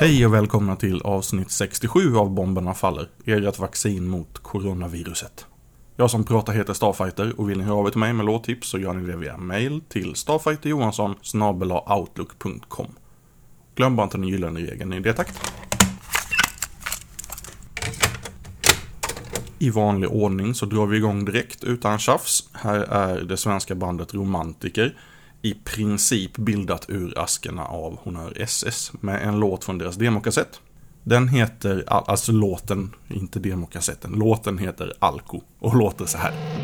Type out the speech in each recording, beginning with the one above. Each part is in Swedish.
Hej och välkomna till avsnitt 67 av Bomberna Faller, ert vaccin mot coronaviruset. Jag som pratar heter Starfighter och vill ni höra av er till mig med låttips så gör ni det via mail till starfighterjohansson outlook.com. Glöm bara inte den gyllene regeln i det takt. I vanlig ordning så drar vi igång direkt utan tjafs. Här är det svenska bandet Romantiker i princip bildat ur askerna av Honör SS med en låt från deras demokassett. Den heter, alltså låten, inte demokassetten, låten heter Alko och låter så här.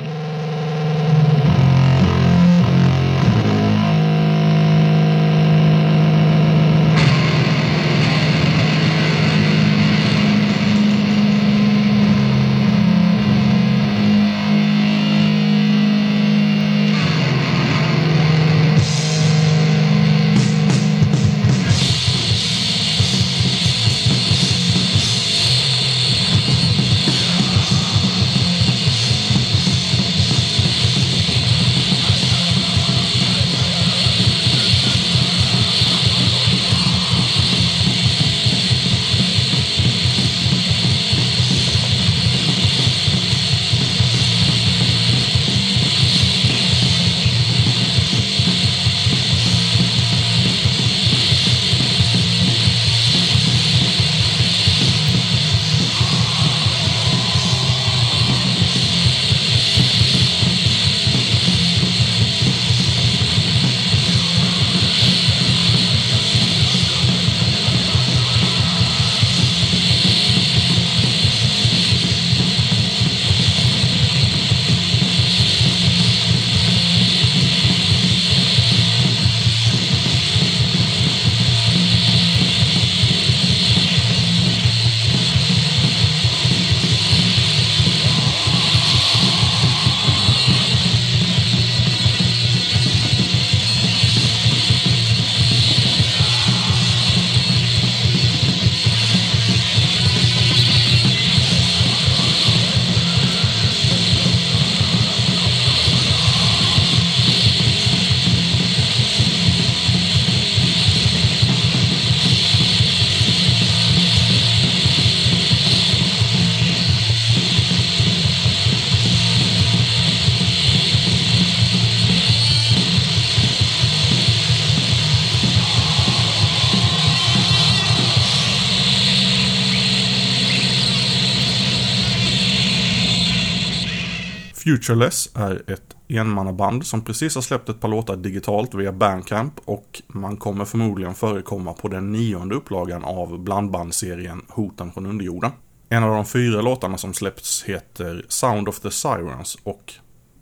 Futureless är ett enmannaband som precis har släppt ett par låtar digitalt via Bandcamp och man kommer förmodligen förekomma på den nionde upplagan av blandbandserien Hoten från underjorden. En av de fyra låtarna som släppts heter Sound of the Sirens och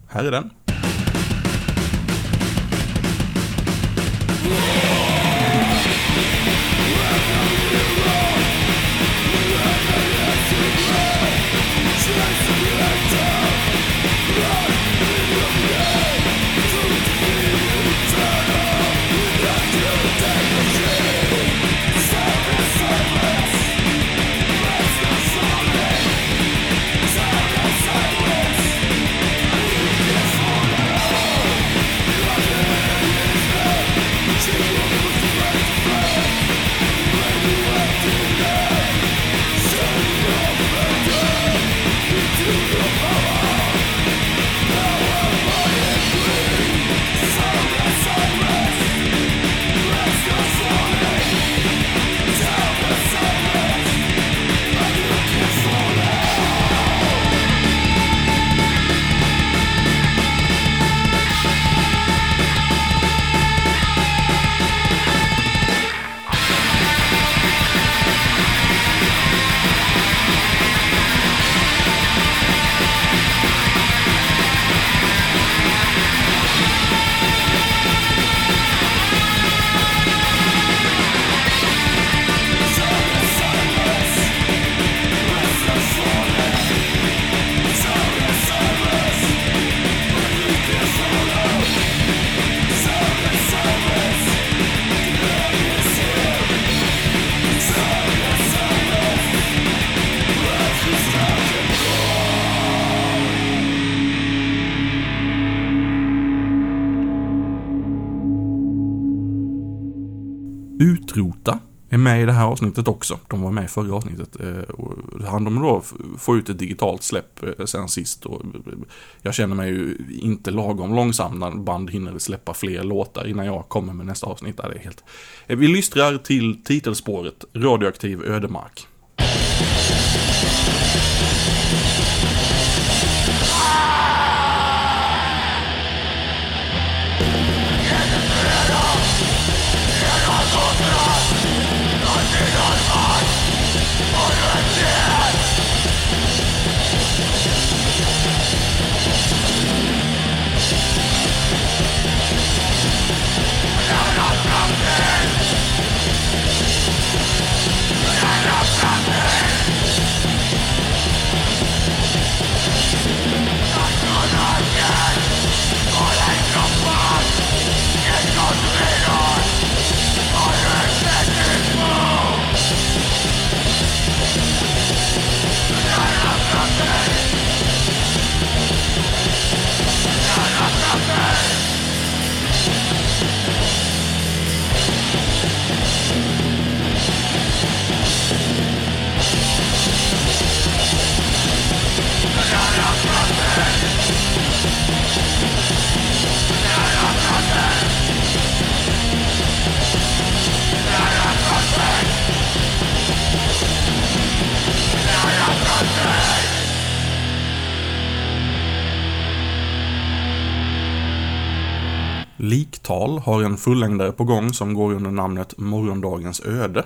här är den. Utrota är med i det här avsnittet också. De var med i förra avsnittet. Eh, och det handlar om att få ut ett digitalt släpp eh, sen sist. Och eh, jag känner mig ju inte lagom långsam när band hinner släppa fler låtar innan jag kommer med nästa avsnitt. Det är helt... Vi lystrar till titelspåret Radioaktiv ödemark. Liktal har en fullängdare på gång som går under namnet Morgondagens öde.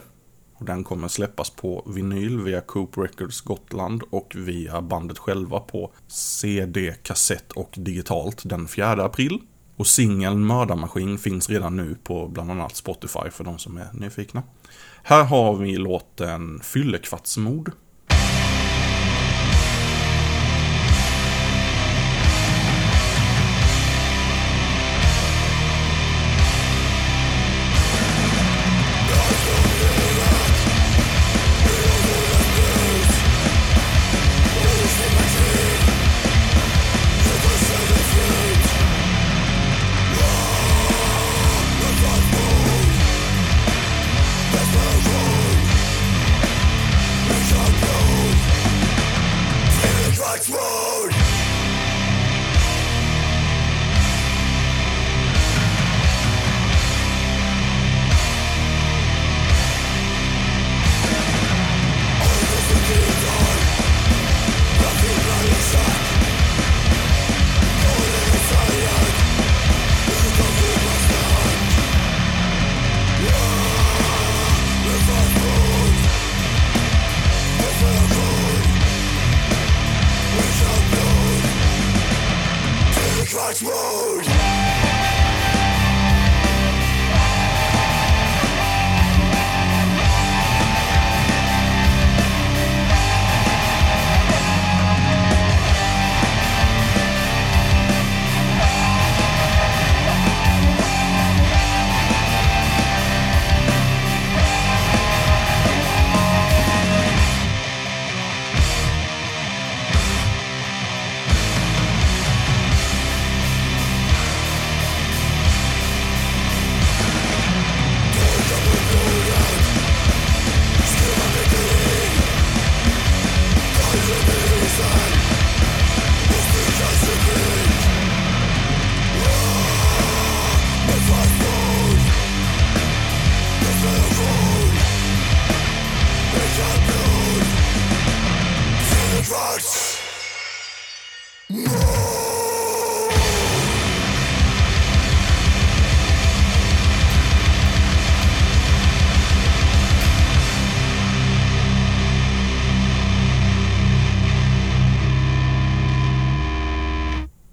Och den kommer släppas på vinyl via Coop Records Gotland och via bandet själva på CD, kassett och digitalt den 4 april. Och singeln Mördarmaskin finns redan nu på bland annat Spotify för de som är nyfikna. Här har vi låten Fyllekvartsmord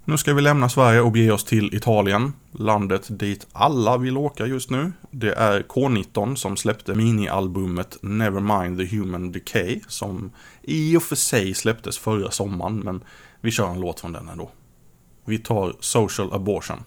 Nu ska vi lämna Sverige och bege oss till Italien. Landet dit alla vill åka just nu. Det är K19 som släppte minialbumet Nevermind the Human Decay. Som i och för sig släpptes förra sommaren men vi kör en låt från den ändå. Vi tar Social Abortion.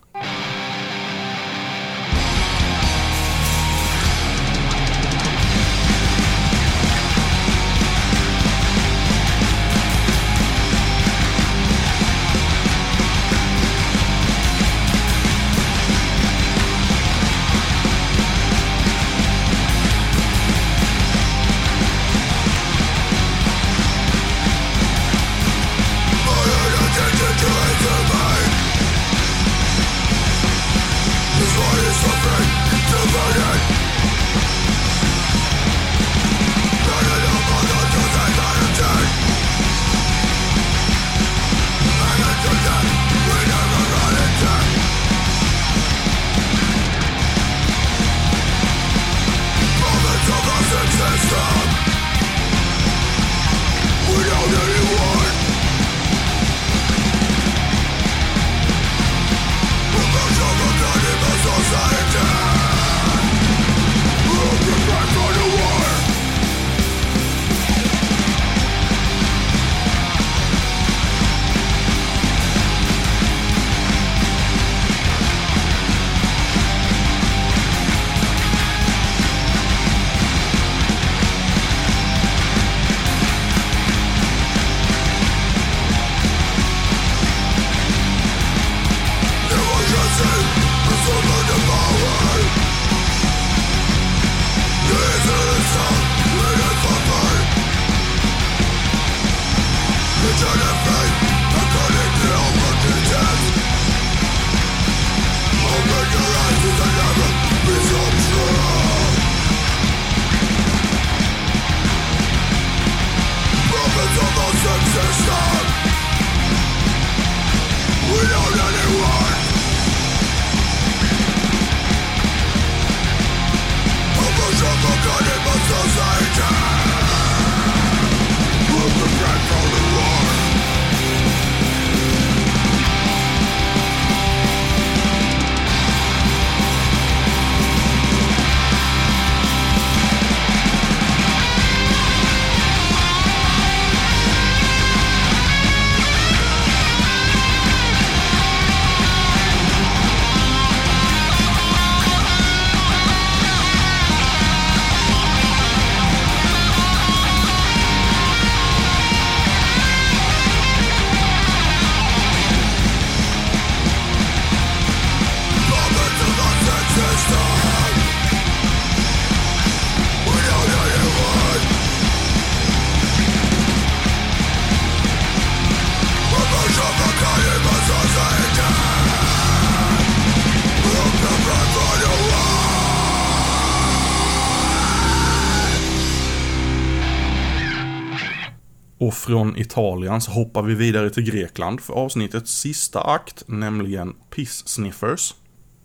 Och från Italien så hoppar vi vidare till Grekland för avsnittets sista akt, nämligen Piss Sniffers.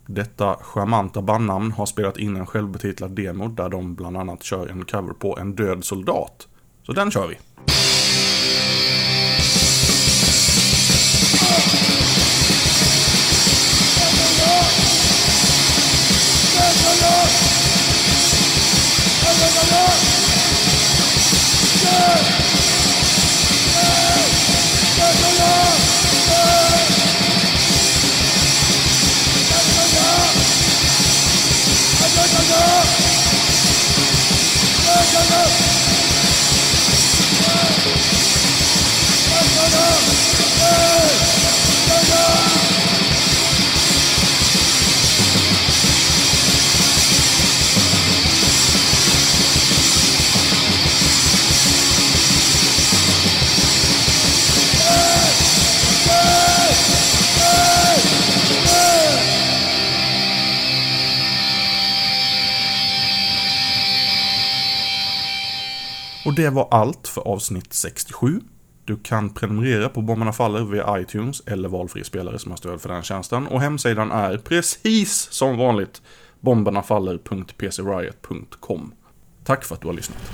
Detta charmanta bandnamn har spelat in en självbetitlad demo där de bland annat kör en cover på En död soldat. Så den kör vi! Och det var allt för avsnitt 67. Du kan prenumerera på Bomberna Faller via iTunes eller valfri spelare som har stöd för den tjänsten. Och hemsidan är precis som vanligt bombernafaller.pcriot.com. Tack för att du har lyssnat.